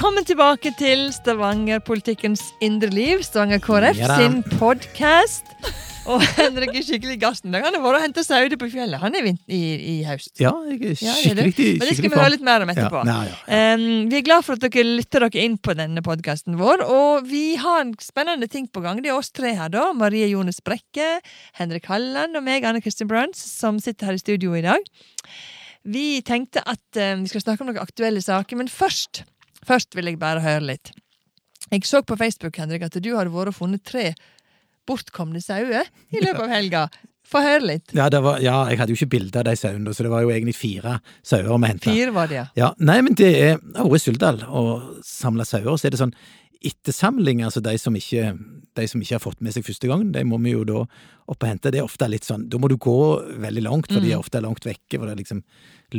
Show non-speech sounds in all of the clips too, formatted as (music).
Velkommen tilbake til Stavanger-politikkens indre liv, Stavanger KrF Ja sin podkast. Og Henrik er skikkelig gassen. Han har vært og henta sauer på fjellet. Han er i, i, i høst. Ja, jeg er Ja, skikkelig det? Men det skal vi høre litt mer om etterpå. Ja, ja, ja. Um, vi er glad for at dere lytter dere inn på denne podkasten vår. Og vi har en spennende ting på gang. Det er oss tre her, da. Marie Jones Brekke, Henrik Halland og meg, Anne Kristin Bruns, som sitter her i studio i dag. Vi tenkte at um, vi skal snakke om noen aktuelle saker, men først, først vil jeg bare høre litt. Jeg så på Facebook Henrik, at du hadde vært og funnet tre bortkomne sauer i løpet av helga. Få høre litt. Ja, det var, ja, jeg hadde jo ikke bilde av de sauene, så det var jo egentlig fire sauer vi henta. Fire var det, ja. Ja, nei, men det er Jeg har vært i Suldal og samla sauer, så er det sånn ettersamling, altså de som ikke de som ikke har fått med seg første gangen, de må vi jo da opp og hente. Det er ofte litt sånn, Da må du gå veldig langt, for de er ofte langt vekke, for det har liksom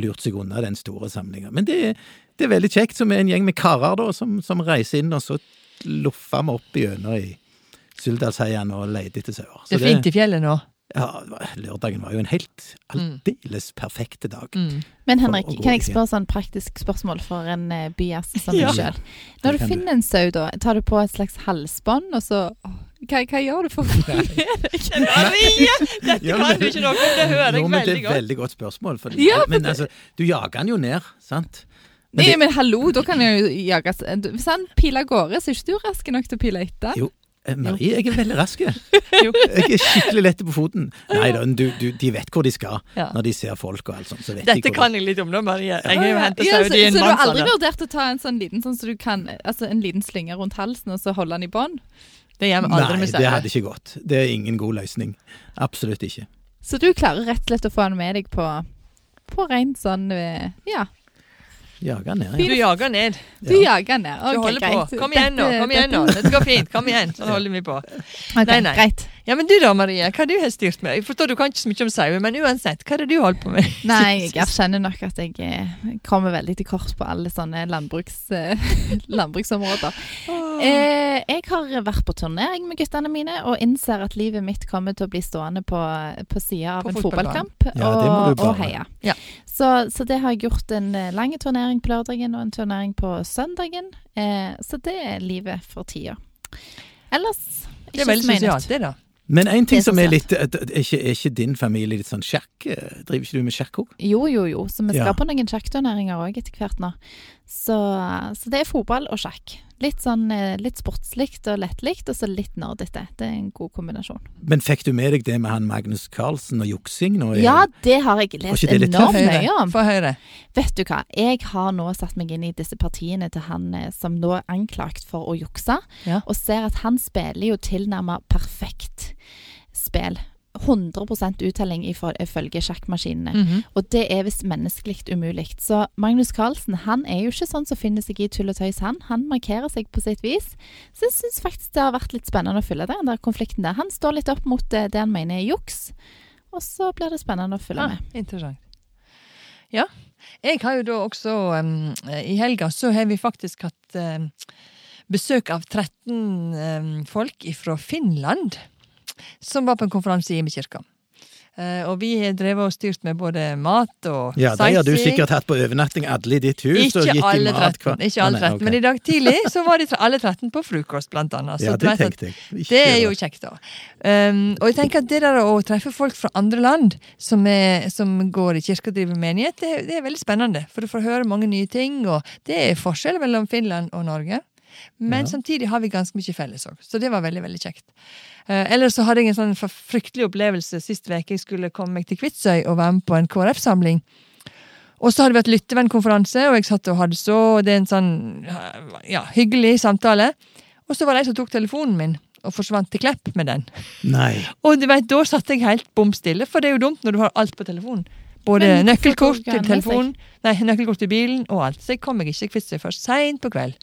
lurt seg unna den store samlinga. Men det, er- det er veldig kjekt, så vi er en gjeng med karer da, som, som reiser inn, og så loffer vi opp gjennom i Suldalsheiene og leter etter sauer. Det er fint i fjellet nå. Ja, lørdagen var jo en helt aldeles perfekte dag. Mm. Men Henrik, kan jeg spørre sånn praktisk spørsmål for en uh, bygjest som Ja. deg sjøl? Når du finner en sau, da, tar du på et slags halsbånd, og så hva, hva gjør du for å med! Dette kan du ikke noe om, det hører jeg veldig godt. det er et veldig godt spørsmål. For, Ja, men altså, du jager den jo ned, sant? Men Nei, det- men hallo, da kan jeg jo jage Hvis han piler av gårde, så er ikke du rask nok til å pile etter? Jo. Eh, Marie, jeg er veldig rask. (laughs) jeg. Er skikkelig lett på foten. Nei da, du, du, de vet hvor de skal Ja. når de ser folk og alt sånt. Så vet de Dette hvor kan jeg litt om da, Marie. Jeg har jo hentet Ja, så, sauer i en så du har aldri vurdert å ta en sånn liten sånn så du kan Altså en liten slynge rundt halsen, og så holde den i bånd? Det gjør vi aldri Nei, med det hadde ikke gått. Det er ingen god løsning. Absolutt ikke. Så du klarer rett og slett å få han med deg på På rent sånn eh, Ja, Jager ned, Du jager ned. du jager ned. ned. Du holder greit. på. Kom igjen nå. Kom igjen nå. dette- går fint. Kom igjen. Sånn holder vi på. Okay, Nei, nei. Greit. Ja, Men du da, Marie. Hva har du har styrt med? Jeg forstår du kan ikke så mye om sauer, men uansett, hva er det du holder på med? Nei, jeg erkjenner nok at jeg eh, kommer veldig til kort på alle sånne landbruks, (laughs) landbruksområder landbruksområder. Eh, jeg har vært på turnering med guttene mine og innser at livet mitt kommer til å bli stående på, på sida av På en fotballkamp Ja, og, og heie. Ja. Så, så det har jeg gjort en eh, lang turnering på lørdagen og en turnering på søndagen. Eh, så det er livet for tida. Ellers Det er ikke veldig så mye nytt. sosialt, det, da. Men en ting er som er litt Er ikke, er ikke din familie litt sånn sjakk? Driver ikke du med sjakk òg? Jo, jo, jo. Så vi skal Ja. på noen sjakkturneringer òg etter hvert nå. Så, så det er fotball og sjakk. Litt sånn eh, litt sportslikt og lettlikt, og så litt nerdete. Det er en god kombinasjon. Men fikk du med deg det med han Magnus Carlsen og juksing nå? Ja, det har jeg lest enormt mye om. Få høre. Vet du hva, jeg har nå satt meg inn i disse partiene til han eh, som nå er anklagt for å jukse, Ja. og ser at han spiller jo tilnærmet perfekt spill. 100 uttelling ifølge sjakkmaskinene. Mhm. Og det er visst menneskelig umulig. Så Magnus Carlsen han er jo ikke sånn som finner seg i tull og tøys, han. Han markerer seg på sitt vis. Så jeg syns faktisk det har vært litt spennende å følge den der konflikten der. Han står litt opp mot eh, det han mener er juks, og så blir det spennende å følge Ah, med. interessant. Ja. Jeg har jo da også um, I helga så har vi faktisk hatt um, besøk av 13 um, folk fra Finland som var på en konferanse i Imekirka. Uh, og vi har drevet og styrt med både mat og Ja, de har du sikkert hatt på overnatting alle i ditt hus. Ikke alle mat 13, ikke alle Ah, nei, okay. men i dag tidlig så var de alle 13 på frokost, blant annet. Så Ja, det tenkte jeg. Ikke det er jo kjekt, da. Um, og jeg tenker at det der å treffe folk fra andre land som, er, som går i kirke og driver menighet, det, det er veldig spennende. For du får høre mange nye ting, og det er forskjell mellom Finland og Norge. Men Ja. samtidig har vi ganske mye felles òg, så det var veldig veldig kjekt. Uh, ellers så hadde jeg en sånn fryktelig opplevelse sist uke. Jeg skulle komme meg til Kvitsøy og være med på en KrF-samling. Og så hadde vi hatt lyttevennkonferanse, og jeg satt og hadde så og Det er en sånn ja, hyggelig samtale. Og så var det ei som tok telefonen min og forsvant til Klepp med den. Nei. (laughs) Og du vet, da satt jeg helt bom stille, for det er jo dumt når du har alt på telefonen. Både Men nøkkelkort til telefonen, nei, nøkkelkort til bilen og alt. Så jeg kom meg ikke til Kvitsøy først seint på kveld.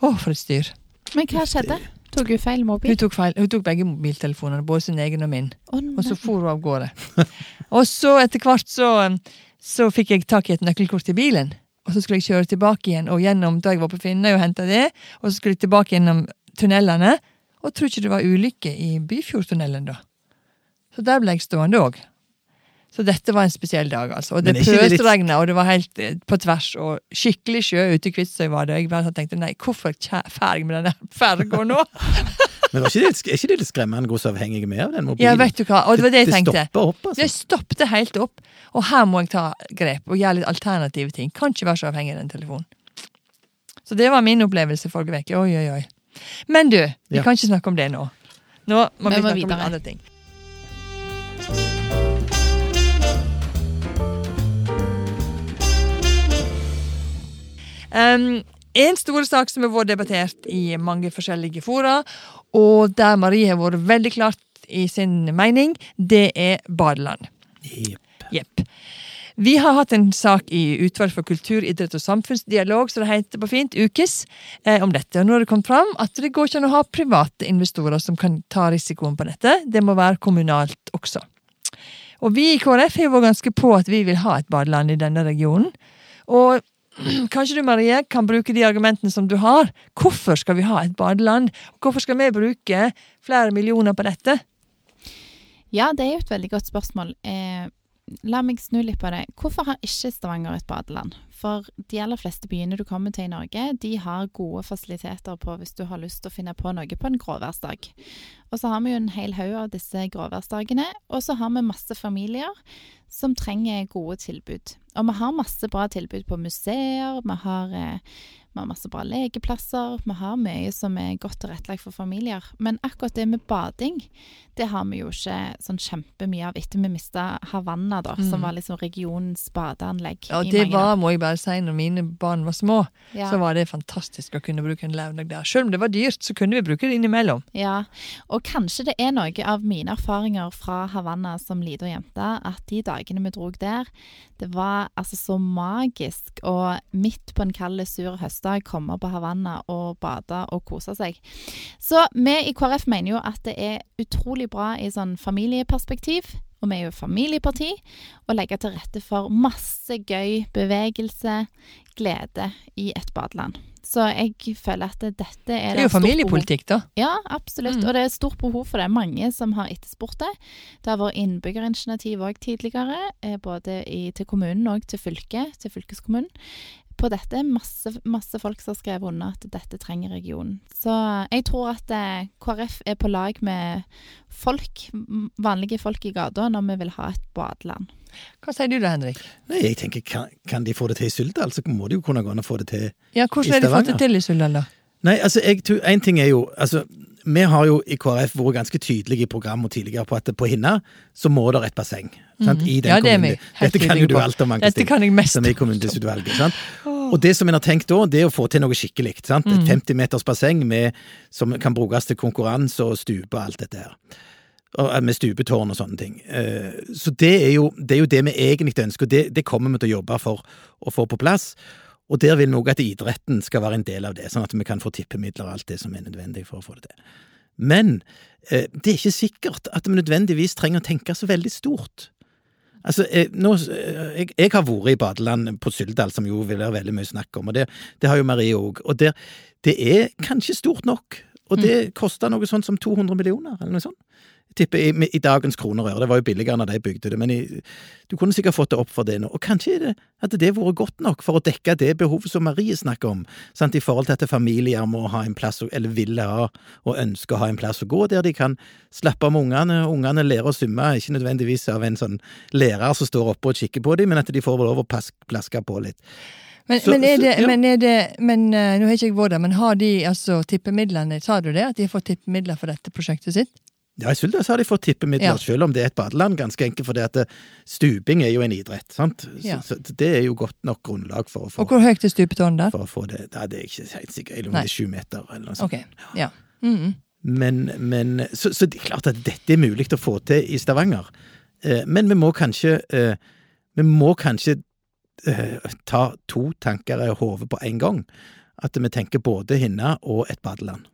Å, for et styr. Men hva skjedde? Tok hun feil Hun mobil? tok, feil, hun tok begge mobiltelefonene, både sin egen og min. Oh, Og så for hun av gårde. (laughs) og så etter hvert så, um, så fikk jeg tak i et nøkkelkort til bilen. Og så skulle jeg kjøre tilbake igjen, og gjennom da jeg var på Finnøy og henta det, og så skulle jeg tilbake gjennom tunnelene. Og tror ikke det var ulykke i Byfjordtunnelen da. Så der ble jeg stående òg. Så dette var en spesiell dag, altså. Og det pøsregna, litt- og det var helt eh, på tvers, og skikkelig sjø ute i Kvitsøy var det. Og jeg bare tenkte nei, hvorfor ferdig med denne (laughs) ferga nå? (laughs) Men var ikke det, er ikke det litt skremmende hvor så avhengig vi er av den mobilen? Ja, vet du hva, og det var det jeg tenkte. Det stopper opp, altså. Det stoppet helt opp, og her må jeg ta grep og gjøre litt alternative ting. Kan ikke være så avhengig av den telefonen. Så det var min opplevelse forrige uke. Oi, oi, oi. Men du, vi Ja. kan ikke snakke om det nå. Nå må vi, Vi snakke om andre ting. Um, en stor sak som har vært debattert i mange forskjellige fora, og der Marie har vært veldig klart i sin mening, det er badeland. Jepp. Yep. Vi har hatt en sak i Utvalg for kultur, idrett og samfunnsdialog, som det heter på fint, ukes, eh, om dette. Og nå har det kommet fram at det går ikke an å ha private investorer som kan ta risikoen på dette. Det må være kommunalt også. Og vi i KrF har vært ganske på at vi vil ha et badeland i denne regionen. Og (clears throat) kanskje du, Marie, kan bruke de argumentene som du har. Hvorfor skal vi ha et badeland? Hvorfor skal vi bruke flere millioner på dette? Ja, det er jo et veldig godt spørsmål. Eh, la meg snu litt på det. Hvorfor har ikke Stavanger et badeland? For de aller fleste byene du kommer til i Norge, de har gode fasiliteter på hvis du har lyst til å finne på noe på en gråværsdag. Og så har vi jo en hel haug av disse gråværsdagene, og så har vi masse familier som trenger gode tilbud. Og vi har masse bra tilbud på museer, vi har, eh, vi har masse bra lekeplasser, vi har mye som er godt tilrettelagt for familier. Men akkurat det med bading, det har vi jo ikke sånn kjempemye av etter vi mista Havanna, da, som Mm. var liksom regionens badeanlegg. Ja, det var, år. må jeg bare si, når mine barn var små, ja. så var det fantastisk å kunne bruke en lørdag der. Selv om det var dyrt, så kunne vi bruke det innimellom. Ja, og kanskje det er noe av mine erfaringer fra Havanna som lita jente, at de dagene vi drog der, det var altså så magisk og midt på en kald, sur høstdag komme på Havanna og bade og kose seg. Så vi i KrF mener jo at det er utrolig bra i sånn familieperspektiv. Og vi er jo familieparti, å legge til rette for masse gøy bevegelse, glede i et badeland. Så jeg føler at dette er Det er jo familiepolitikk, da. Ja, absolutt. Mm. Og det er stort behov for det. Mange som har etterspurt det. Det har vært innbyggerinitiativ òg tidligere, eh, både i, til kommunen og til fylket, til fylkeskommunen. På dette masse, masse folk som har skrevet under at dette trenger regionen. Så jeg tror at eh, KrF er på lag med folk, vanlige folk i gata, når vi vil ha et badeland. Hva sier du da, Henrik? Nei, jeg tenker, kan, kan de få det til i Suldal, så må de jo kunne gå an å få det til Ja, Hvordan har de fått det til i Suldal, da? Nei, altså, jeg en ting er jo altså, Vi har jo i KrF vært ganske tydelige i programmet tidligere på at på Hinna så må det et basseng. Sant? I den Mhm. Ja, det er vi Dette kan jo du alt om, Dette kan jeg mest Som er i kommunedelsutvalget. sant? Og det som en har tenkt da, det er å få til noe skikkelig. sant? Et 50 meters basseng med, som kan brukes til konkurranse og stupe og alt dette her. Eh, med stupetårn og sånne ting. Eh, Så det er jo det, er jo det vi egentlig ønsker, og det, det kommer vi til å jobbe for å få på plass. Og der vil vi òg at idretten skal være en del av det, sånn at vi kan få tippemidler og alt det som er nødvendig for å få det til. Men eh, det er ikke sikkert at vi nødvendigvis trenger å tenke så veldig stort. Altså, jeg, nå, eh, jeg, jeg har vært i badeland på Syldal, som jo vil være veldig mye snakk om, og det, det har jo Marie òg. Og der, det er kanskje stort nok, og det koster noe sånt som 200 millioner, eller noe sånt. Jeg tipper i, i dagens kroner og øre. Det var jo billigere når de bygde det, men i, du kunne sikkert fått det opp for det nå. Og kanskje det, hadde det vært godt nok for å dekke det behovet som Marie snakker om, sant? i forhold til at familier må ha en plass, eller vil ha og ønsker å ha en plass å gå, der de kan slappe av med ungene. Ungene lærer å svømme, ikke nødvendigvis av en sånn lærer som står oppe og kikker på dem, men at de får lov å plaske på litt. Men, Så- men, er så- det, ja. men, er det, men eh, nå har ikke jeg vært der, men har de altså tippemidlene Sa du det? At de har fått tippemidler for dette prosjektet sitt? Ja, i Suldal så har de fått tippemidler, Ja. selv om det er et badeland, ganske enkelt fordi at eh, stuping er jo en idrett, sant? Så, Ja. så det er jo godt nok grunnlag for å få Og hvor høyt er stupetårnet der? for å få det. Nei, det er ikke helt sikkert. Eller om Nei. det er sju meter, eller noe sånt. Ok, ja. Mhm. Men, men så, så det er klart at dette er mulig å få til i Stavanger. Eh, men vi må kanskje eh, Vi må kanskje eh, ta to tanker i hodet på en gang. At vi tenker både Hinna og et badeland.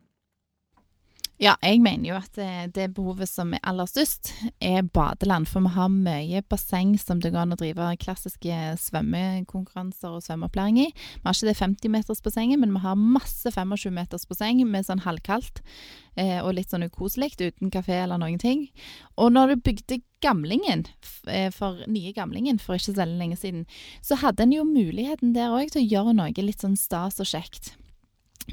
Ja, jeg mener jo at det, det behovet som er aller størst, er badeland. For vi har mye basseng som det går an å drive klassiske svømmekonkurranser og svømmeopplæring i. Vi har ikke det 50-metersbassenget, men vi har masse 25-metersbasseng med sånn halvkaldt eh, og litt sånn ukoselig, uten kafé eller noen ting. Og når du bygde Gamlingen, eh, for nye Gamlingen for ikke så lenge siden, så hadde en jo muligheten der òg til å gjøre noe litt sånn stas og kjekt.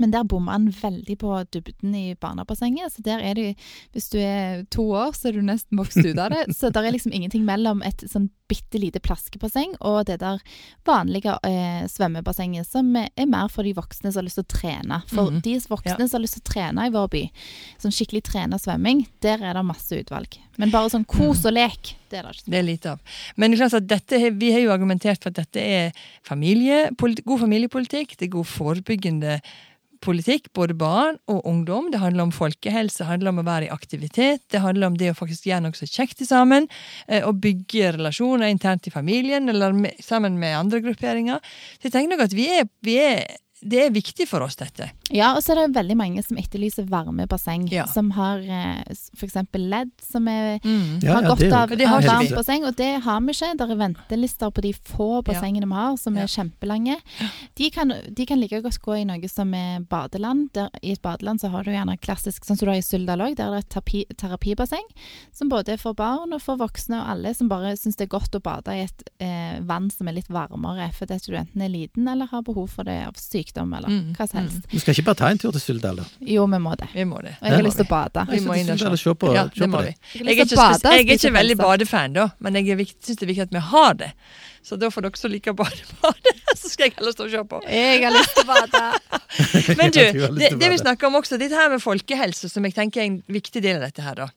Men der bomma han veldig på dybden i barnebassenget. Så der er det Hvis du er to år, så er du nesten vokst ut av det. (laughs) Så der er liksom ingenting mellom et sånn bitte lite plaskebasseng og det der vanlige eh, svømmebassenget, som er mer for de voksne som har lyst til å trene. For Mhm. de voksne Ja. som har lyst til å trene i vår by, sånn skikkelig trene svømming, der er det masse utvalg. Men bare sånn kos og lek, det er det ikke. Det er lite av. Men det er klart at dette, vi har jo argumentert for at dette er familie, god familiepolitikk. Det er god forebyggende politikk, både barn og ungdom. Det handler om folkehelse, det handler om å være i aktivitet. Det handler om det å faktisk gjøre noe så kjekt sammen. Å Og bygge relasjoner internt i familien eller med, sammen med andre grupperinger. Så jeg tenker nok at vi er, vi er Det er viktig for oss, dette. Ja, og så er det veldig mange som etterlyser varme basseng. Ja. Som har f.eks. ledd, for som er mm. har ja, godt det er av, det har av varmt basseng, og det har vi ikke. Det er ventelister på de få bassengene vi har, som Ja. er kjempelange. De kan, de kan like godt gå i noe som er badeland. Der, I et badeland så har du gjerne klassisk, sånn som du har i Suldal òg, der er det et terapi, terapibasseng. Som både er for barn og for voksne og alle som bare syns det er godt å bade i et eh, vann som er litt varmere, fordi at du enten er liten eller har behov for det av sykdom eller Mm, hva som helst. Du skal ikke bare ta en tur til Suldal, da? Jo, vi må det. Vi må det. Og jeg har lyst til å bade. Vi må inn og se. se på, Ja, se det på må det. vi. Jeg Jeg er ikke, å bade jeg er ikke veldig badefan, da, men jeg syns det er viktig at vi har det. Så da får dere som liker bade, bade. (laughs) Så skal jeg heller stå og se på. Jeg har lyst til å bade. (laughs) Men du, (laughs) det, det vi snakker om også, dette her med folkehelse, som jeg tenker er en viktig del av dette her, da.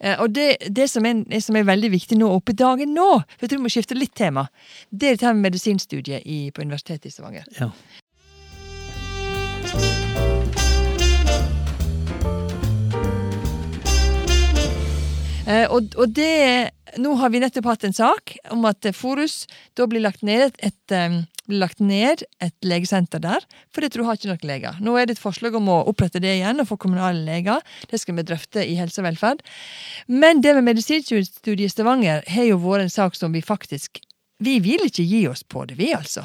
Eh, og det, det som, er, som er veldig viktig nå, oppe i dagen nå, for jeg tror vi må skifte litt tema, det er dette med medisinstudiet i, på Universitetet i Stavanger. Ja. Og, og det Nå har vi nettopp hatt en sak om at eh, Forus da blir lagt ned et, et, eh, lagt ned et legesenter der, fordi du har ikke nok leger. Nå er det et forslag om å opprette det igjen og få kommunale leger. Det skal vi drøfte i helse og velferd. Men det med medisinstudiet i Stavanger har jo vært en sak som vi faktisk Vi vil ikke gi oss på det, vi, altså.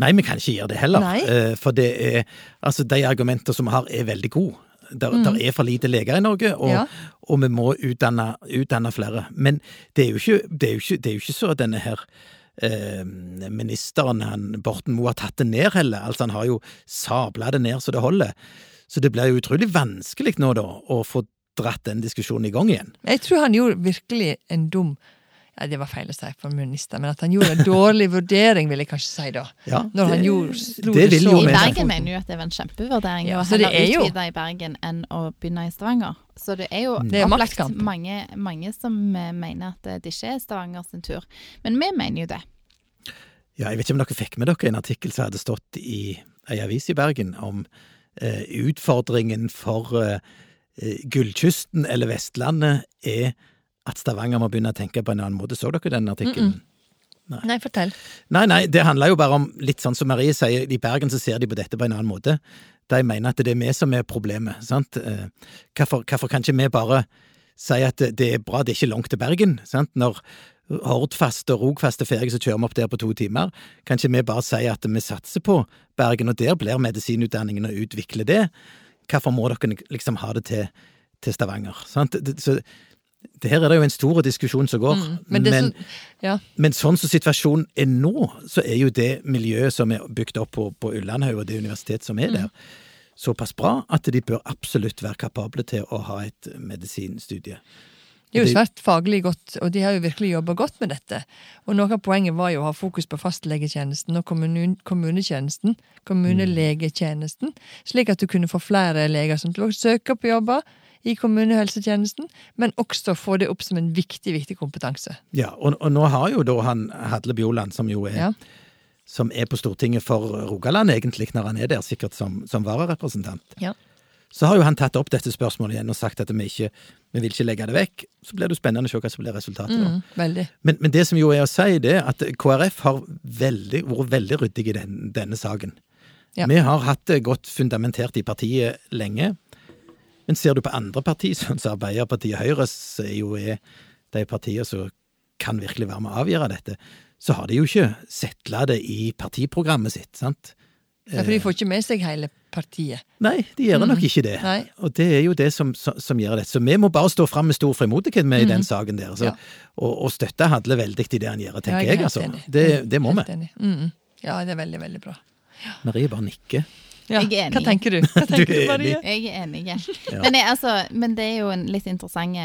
Nei, vi kan ikke gjøre det heller. Nei. Eh, For det er Altså, de argumentene som vi har, er veldig gode. Der, der er for lite leger i Norge, og, Mm. Ja. og vi må utdanne, utdanne flere. Men det er jo ikke, det er jo ikke, er jo ikke så denne her eh, ministeren, han, Borten Moe, har tatt det ned heller. Altså, han har jo sabla det ned så det holder. Så det blir jo utrolig vanskelig nå, da, å få dratt den diskusjonen i gang igjen. Jeg tror han gjorde virkelig en dum ja, Det var feil å si for minister, men at han gjorde en dårlig vurdering, vil jeg kanskje si da. Ja, Når han det- gjorde, slo det det så I Bergen mener jo at det var en kjempevurdering Ja, å heller er utvide i Bergen enn å begynne i Stavanger. Så det er jo Det er opplagt mange, mange som eh, mener at eh, det ikke er Stavanger sin tur. Men vi mener jo det. Ja, jeg vet ikke om dere fikk med dere en artikkel som hadde stått i ei avis i Bergen om eh, utfordringen for eh, eh, Gullkysten eller Vestlandet er at Stavanger må begynne å tenke på en annen måte. Så dere den artikkelen? Nei, fortell. Nei, nei, det handler jo bare om, litt sånn som Marie sier, i Bergen så ser de på dette på en annen måte. De mener at det er vi som er problemet, sant. Eh, Hvorfor, hvorfor kan ikke vi bare si at det er bra, det er ikke langt til Bergen, sant. Når Hordfast og Rogfast er ferdig, så kjører vi opp der på to timer. Kan ikke vi bare si at vi satser på Bergen, og der blir medisinutdanningen å utvikle det? Hvorfor må dere liksom ha det til, til Stavanger, sant. Så, her er det jo en stor diskusjon som går, Mm, men men, så, ja. men sånn som situasjonen er nå, så er jo det miljøet som er bygd opp på, på Ullandhaug, og det universitet som er Mm. der, såpass bra at de bør absolutt være kapable til å ha et medisinstudie. Det er jo svært faglig godt, og de har jo virkelig jobba godt med dette. Og noe av poenget var jo å ha fokus på fastlegetjenesten og kommunetjenesten, kommunelegetjenesten, slik at du kunne få flere leger som søker på jobber i kommunehelsetjenesten, men også få det opp som en viktig, viktig kompetanse. Ja, og, og nå har jo da han Hadle Bjoland, som jo er, Ja. som er på Stortinget for Rogaland egentlig, når han er der, sikkert som, som vararepresentant, Ja. så har jo han tatt opp dette spørsmålet igjen og sagt at vi ikke vi vil ikke legge det vekk. Så blir det jo spennende å se hva som blir resultatet. Mm. Men, men det som jo er å si, det er at KrF har veldig, vært veldig ryddig i den, denne saken. Ja. Vi har hatt det godt fundamentert i partiet lenge. Men ser du på andre partier, (laughs) sånn som Arbeiderpartiet og Høyre, som jo er de partiene som kan virkelig være med å avgjøre dette, så har de jo ikke setla det i partiprogrammet sitt, sant? Ja, for de får ikke med seg hele partiet. Nei, de gjør nok ikke det. Nei. Og det er jo det som, som, som gjør det. Så vi må bare stå fram med stor frimodighet med i den saken der. Så, Ja. og, og støtte handler veldig i det han gjør, Ja, tenker er jeg. altså. Det, det må vi. Mm. Ja, det er veldig, veldig bra. Marie bare nikker. Ja. Jeg er enig. Hva tenker du? Hva (laughs) tenker du, er Marie? Jeg er enig. Ja. (laughs) Men, jeg, altså, men det er jo en litt interessant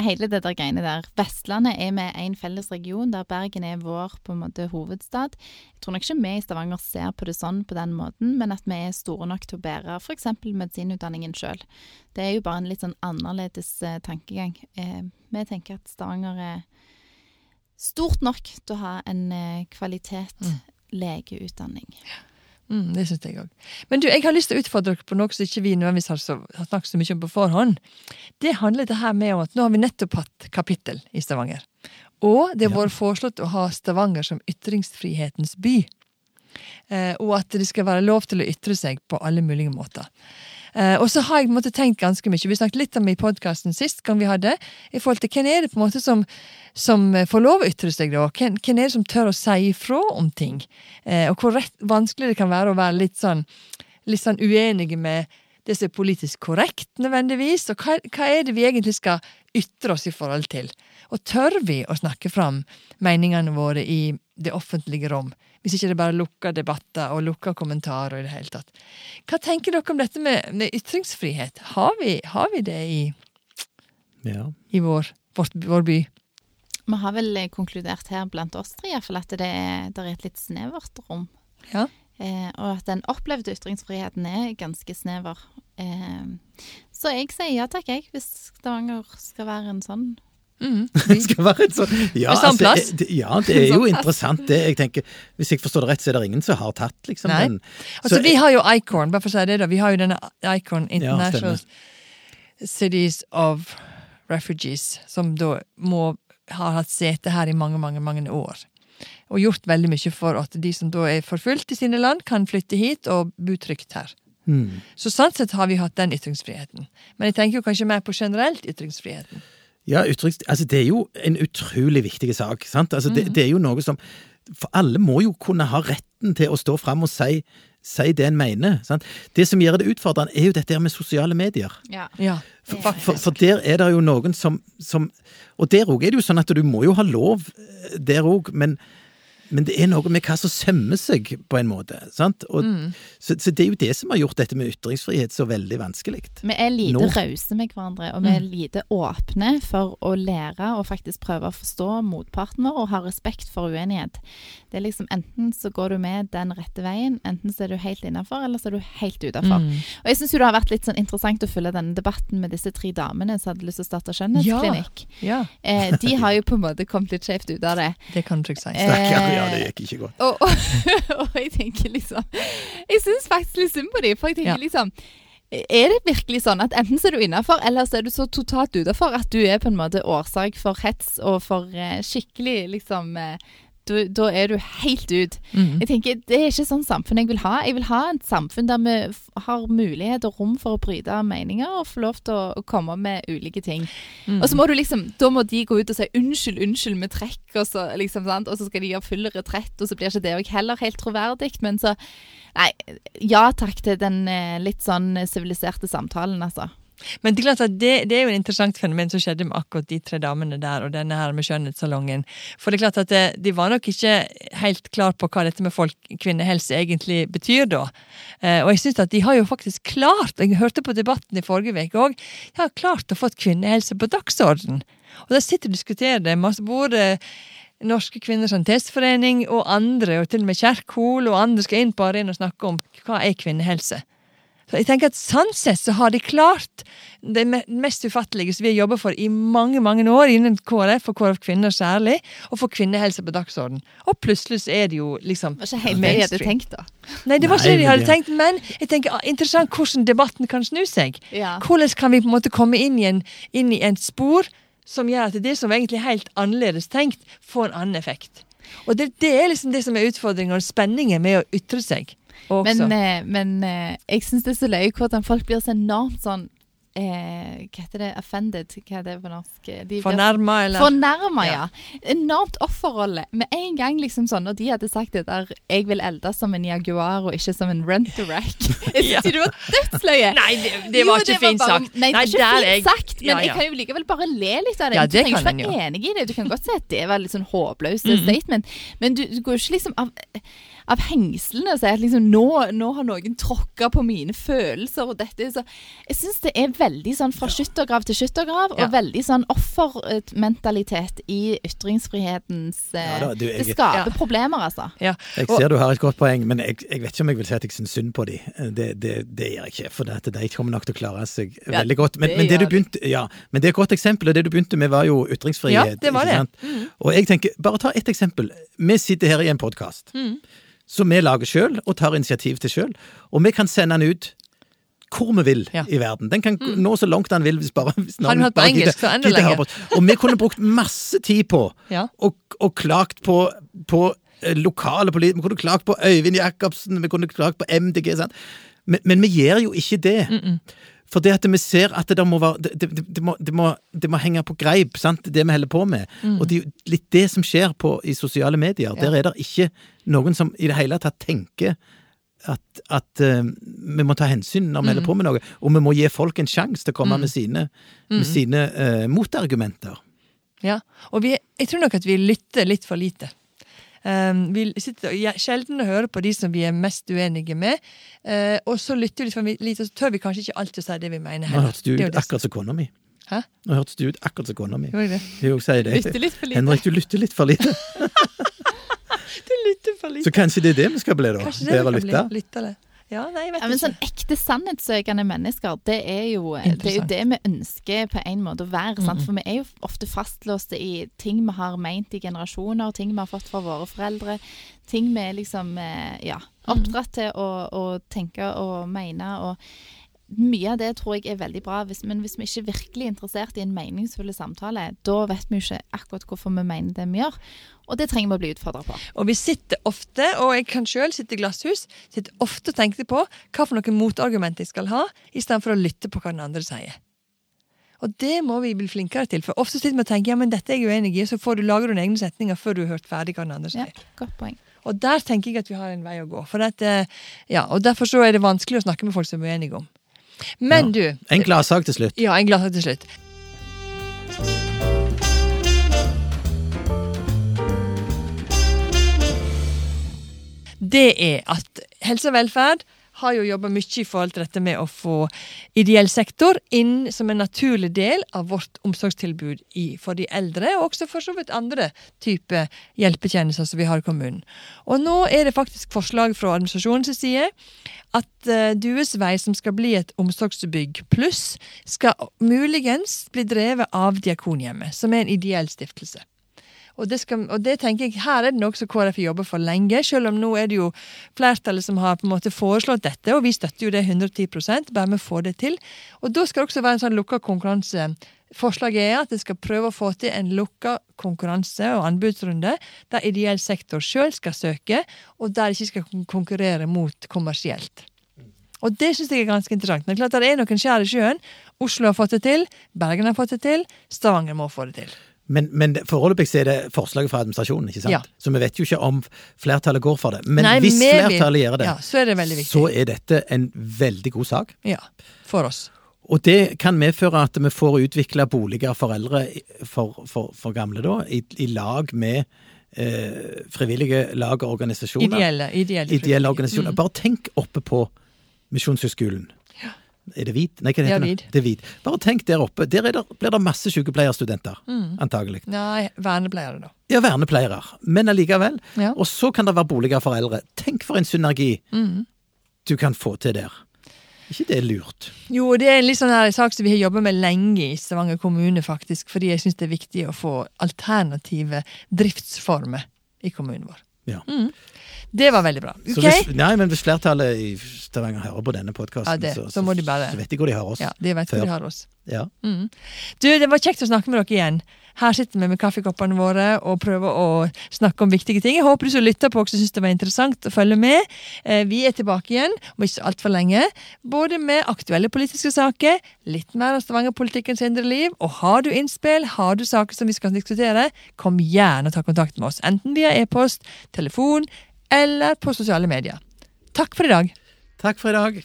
Hele det der greiene der. Vestlandet er med en felles region, der Bergen er vår på en måte hovedstad. Jeg tror nok ikke vi i Stavanger ser på det sånn på den måten, men at vi er store nok til å bære f.eks. medisinutdanningen sjøl. Det er jo bare en litt sånn annerledes eh, tankegang. Eh, vi tenker at Stavanger er stort nok til å ha en eh, kvalitet Mm. legeutdanning. Mm, det syns jeg òg. Men du, jeg har lyst til å utfordre dere på noe som ikke vi nødvendigvis har, så, har snakket så mye om på forhånd. Det handler det her med om at nå har vi nettopp hatt kapittel i Stavanger. Og det har Ja. vært foreslått å ha Stavanger som ytringsfrihetens by. Eh, og at det skal være lov til å ytre seg på alle mulige måter. Eh, og så har jeg på en måte tenkt ganske mye. Vi snakket litt om det i podkasten sist gang vi hadde, i forhold til hvem er det på en måte som, som får lov å ytre seg, da? Hvem, hvem er det som tør å si ifra om ting? Eh, og hvor rett, vanskelig det kan være å være litt sånn, litt sånn uenige med det som er politisk korrekt, nødvendigvis. Og hva, hva er det vi egentlig skal ytre oss i forhold til? Og tør vi å snakke fram meningene våre i det offentlige rom? Hvis ikke det bare lukker debatter og lukker kommentarer i det hele tatt. Hva tenker dere om dette med, med ytringsfrihet? Har vi, har vi det i, Ja. i vår, vårt, vår by? Vi har vel konkludert her blant oss tre i hvert fall at det er, det er et litt snevert rom. Ja. Eh, og at den opplevde ytringsfriheten er ganske snever. Eh, så jeg sier ja takk, jeg, hvis Stavanger skal være en sånn. Mm. (laughs) Det skal være en sånn ja, det- ja, (laughs) det er jo sånn interessant, det. Jeg tenker, Hvis jeg forstår det rett, så er det ingen som har tatt, liksom. Den. Altså, Så vi har jo Icorn, bare for å si det da. Vi har jo denne Icorn International Cities of Refugees, som da må ha hatt sete her i mange, mange, mange år. Og gjort veldig mye for at de som da er forfulgt i sine land, kan flytte hit og bo trygt her. Mm. Så sånn sett har vi hatt den ytringsfriheten. Men jeg tenker jo kanskje mer på generelt ytringsfriheten. Ja, uttryks, altså det er jo en utrolig viktig sak. sant? Altså det, det er jo noe som For alle må jo kunne ha retten til å stå fram og si, si det en mener. sant? Det som gjør det utfordrende, er jo dette her med sosiale medier. Ja. Ja, For- For, for der er det jo noen som, som Og der òg er det jo sånn at du må jo ha lov eh, der òg, men, men det er noe med hva som sømmer seg, på en måte. sant? Og, så, så det er jo det som har gjort dette med ytringsfrihet så veldig vanskelig. Vi er lite rause med hverandre, og vi er lite åpne for å lære og faktisk prøve å forstå motparten vår og ha respekt for uenighet. Det er liksom Enten så går du med den rette veien, enten så er du helt innafor, eller så er du helt utafor. Og jeg syns det har vært litt sånn interessant å følge denne debatten med disse tre damene som hadde lyst til å starte skjønnhetsklinikk. Ja, Eh, de har jo på en måte kommet litt skjevt ut av det. det kan du ikke si. Eh, ja, det gikk ikke godt. Og, og, (laughs) og jeg tenker liksom Jeg syns faktisk litt synd på dem, for jeg tenker Ja. liksom er det virkelig sånn at enten så er du innafor, eller så er du så totalt utafor at du er på en måte årsak for hets og for eh, skikkelig liksom eh, du, Da er du helt ut. Mm. Jeg tenker, Det er ikke sånn samfunn jeg vil ha. Jeg vil ha et samfunn der vi har mulighet og rom for å bryte meninger og få lov til å, å komme med ulike ting. Mm. Og så må du liksom, da må de gå ut og si unnskyld, unnskyld med trekk, og så, liksom, sant? og så skal de gjøre full retrett, og så blir ikke det òg heller helt troverdig. Men så Nei, ja takk til den eh, litt sånn siviliserte samtalen, altså. Men det det, er jo en interessant fenomen som skjedde med akkurat de tre damene der, og denne her med skjønnhetssalongen. For det er klart at det, de var nok ikke helt klar på hva dette med folk, kvinnehelse egentlig betyr da. Eh, og jeg synes at de har jo faktisk klart, jeg hørte på debatten i forrige uke òg, de har klart å få kvinnehelse på dagsorden. Og der sitter og diskuterer det masse, både Norske kvinners sanitetsforening og andre, og til og med Kjerkol og andre skal inn på arenaen og snakke om hva er kvinnehelse. Så jeg tenker at Sånn sett så har de klart det mest ufattelige som vi har jobbet for i mange mange år innen KrF, og KrF Kvinner særlig, å få kvinnehelse på dagsorden. Og plutselig så er det jo liksom Det var ikke helt det de hadde tenkt, da. Nei, det var Nei, ikke det de men hadde tenkt, men jeg tenker ah, interessant hvordan debatten kan snu seg. Ja. Hvordan kan vi på en måte komme inn i, en, inn i en spor som gjør at det som egentlig er helt annerledes tenkt, får en annen effekt. Og det, det er liksom det som er utfordringen og spenningen med å ytre seg. Også. Men, eh, men eh, jeg syns det er så løye hvordan folk blir så enormt sånn eh, Hva heter det? Offended? Hva er det på norsk? De Fornærma, eller Fornærma, ja. Ja. Enormt offerrolle. Med en gang liksom sånn, når de hadde sagt det der 'jeg vil eldes som en jaguar og ikke som en rent-a-rack'. (laughs) Jeg Ja. synes det var dødsløye. Nei, det, det var ikke fint sagt. Nei, det var ikke fint sagt, men Ja, ja. jeg kan jo likevel bare le litt av det. Ja, du det trenger ikke være enig i det. Du kan godt si at det var litt sånn håpløst statement, men du, du går jo ikke liksom av, av hengslene og si at liksom nå, nå har noen tråkka på mine følelser, og dette så Jeg syns det er veldig sånn fra skyttergrav til skyttergrav, Ja. og veldig sånn offermentalitet i ytringsfrihetens eh, Ja da, du, jeg- Det skaper Ja. problemer, altså. Ja. Jeg Og- ser du har et godt poeng, men jeg, jeg vet ikke om jeg vil si at jeg syns synd på de. Det, det, det gjør jeg ikke, for det at de kommer nok til å klare seg Ja, veldig godt. Men, det men, det du begynte, ja, men det er et godt eksempel, og det du begynte med var jo ytringsfrihet. Ja, det var det. Mm. Og jeg tenker, bare ta ett eksempel. Vi sitter her i en podkast Mm. Som vi lager sjøl og tar initiativ til sjøl, og vi kan sende den ut hvor vi vil Ja. Mm. i verden. Den kan nå så langt den vil hvis bare hvis vi hatt på engelsk, for så enda lenger. Og vi kunne brukt masse tid på Ja. og, og klagt på, på eh, lokale politikere. Vi kunne klagt på Øyvind Jacobsen, vi kunne klagt på MDG. Sant? Men, men vi gjør jo ikke det. For det at vi ser at det, må, være, det, det, det, må, det, må, det må henge på greip, sant? det vi holder på med. Og det er jo litt det som skjer på, i sosiale medier. Der er det ikke noen som i det hele tatt tenker at, at uh, vi må ta hensyn når vi holder på med noe, og vi må gi folk en sjanse til å komme med sine, med sine uh, motargumenter. Ja, og vi, jeg tror nok at vi lytter litt for lite. Um, vi sitter ja, sjelden og hører på de som vi er mest uenige med, eh, og så lytter vi litt for lite, og så tør vi kanskje ikke alltid å si det vi mener Nå hørtes du ut akkurat som kona mi. Hæ? Nå hørtes du ut akkurat som kona mi. Jo, sier det. Lytter litt for lite. Henrik, du lytter litt for lite. (laughs) Du lytter for lite. Så kanskje det er det vi skal bli, da? Kanskje det Bedre vi lytte? Ja, nei, jeg vet Ja, men sånn ekte sannhetssøkende mennesker, det er jo det, er jo det vi ønsker på en måte å være. Sant? For vi er jo ofte fastlåste i ting vi har ment i generasjoner, ting vi har fått fra våre foreldre. Ting vi er liksom eh, ja, oppdratt til å, å tenke og mene. og mye av det tror jeg er veldig bra, hvis, men hvis vi ikke er virkelig interessert i en meningsfull samtale, da vet vi jo ikke akkurat hvorfor vi mener det vi gjør. Og det trenger vi å bli utfordra på. Og vi sitter ofte, og jeg kan sjøl sitte i glasshus, sitter ofte og tenker på hva for noen motargument jeg skal ha, i stedet for å lytte på hva den andre sier. Og det må vi bli flinkere til, for ofte sitter vi og tenker ja, men dette er jeg uenig i, så får du lage dine egne setninger før du har hørt ferdig hva den andre sier. Ja, godt poeng. Og der tenker jeg at vi har en vei å gå. For at, eh, ja, og derfor så er det vanskelig å snakke med folk som er uenige om. Men du En gladsak til slutt. Ja, en gladsak til slutt. Det er at helse og velferd har jo jobba mye i forhold til dette med å få ideell sektor inn som en naturlig del av vårt omsorgstilbud for de eldre, og også for så vidt andre typer hjelpetjenester som vi har i kommunen. Og nå er det faktisk forslag fra administrasjonens side at uh, Duesvei, som skal bli et omsorgsbygg pluss, skal muligens bli drevet av Diakonhjemmet, som er en ideell stiftelse. Og det, skal, og det tenker jeg, Her er det noe som KrF jobber for lenge, selv om nå er det jo flertallet som har på en måte foreslått dette, og vi støtter jo det 110% bare vi får det til. Og Da skal det også være en sånn lukka konkurranse. Forslaget er at det skal prøve å få til en lukka konkurranse og anbudsrunde der ideell sektor sjøl skal søke, og der de ikke skal konkurrere mot kommersielt. Og det syns jeg er ganske interessant. Men klart det er noen skjær i sjøen. Oslo har fått det til, Bergen har fått det til, Stavanger må få det til. Men, men foreløpig er det forslaget fra administrasjonen, ikke sant? Ja. Så vi vet jo ikke om flertallet går for det. Men Nei, hvis flertallet gjør det, Ja, så er det så er dette en veldig god sak. Ja, for oss. Og det kan medføre at vi får utvikla boliger for eldre for, for, for gamle, da, i, i lag med eh, frivillige lag og organisasjoner. Ideelle, ideelle, Ideelle organisasjoner. organisasjoner. Bare tenk oppe på Misjonshøgskolen. Er det hvit? Nei, hva er heter det? Det er hvit. Bare tenk der oppe. Der er det, blir det masse sykepleierstudenter, Mm. antagelig. Nei, vernepleiere, da. Ja, vernepleiere, men allikevel. Ja. Og så kan det være boliger for eldre. Tenk for en synergi Mm. du kan få til der. ikke det lurt? Jo, det er en litt sånn her sak som vi har jobbet med lenge i Stavanger kommune, faktisk. Fordi jeg syns det er viktig å få alternative driftsformer i kommunen vår. Ja. Det var veldig bra. Så hvis, nei, men hvis flertallet i Stavanger hører på denne podkasten, Ja, så, så så, de så vet de hvor de har oss. Ja, de vet hvor de har oss. Ja. Mm. Du, det var kjekt å snakke med dere igjen. Her sitter vi med kaffekoppene våre og prøver å snakke om viktige ting. Jeg håper du som lytter på også syns det var interessant å følge med. Eh, vi er tilbake igjen om ikke altfor lenge, både med aktuelle politiske saker, litt mer av Stavanger-politikkens indre liv, og har du innspill, har du saker som vi skal diskutere, kom gjerne og ta kontakt med oss, enten via e-post, telefon eller på sosiale medier. Takk for i dag. Takk for i dag.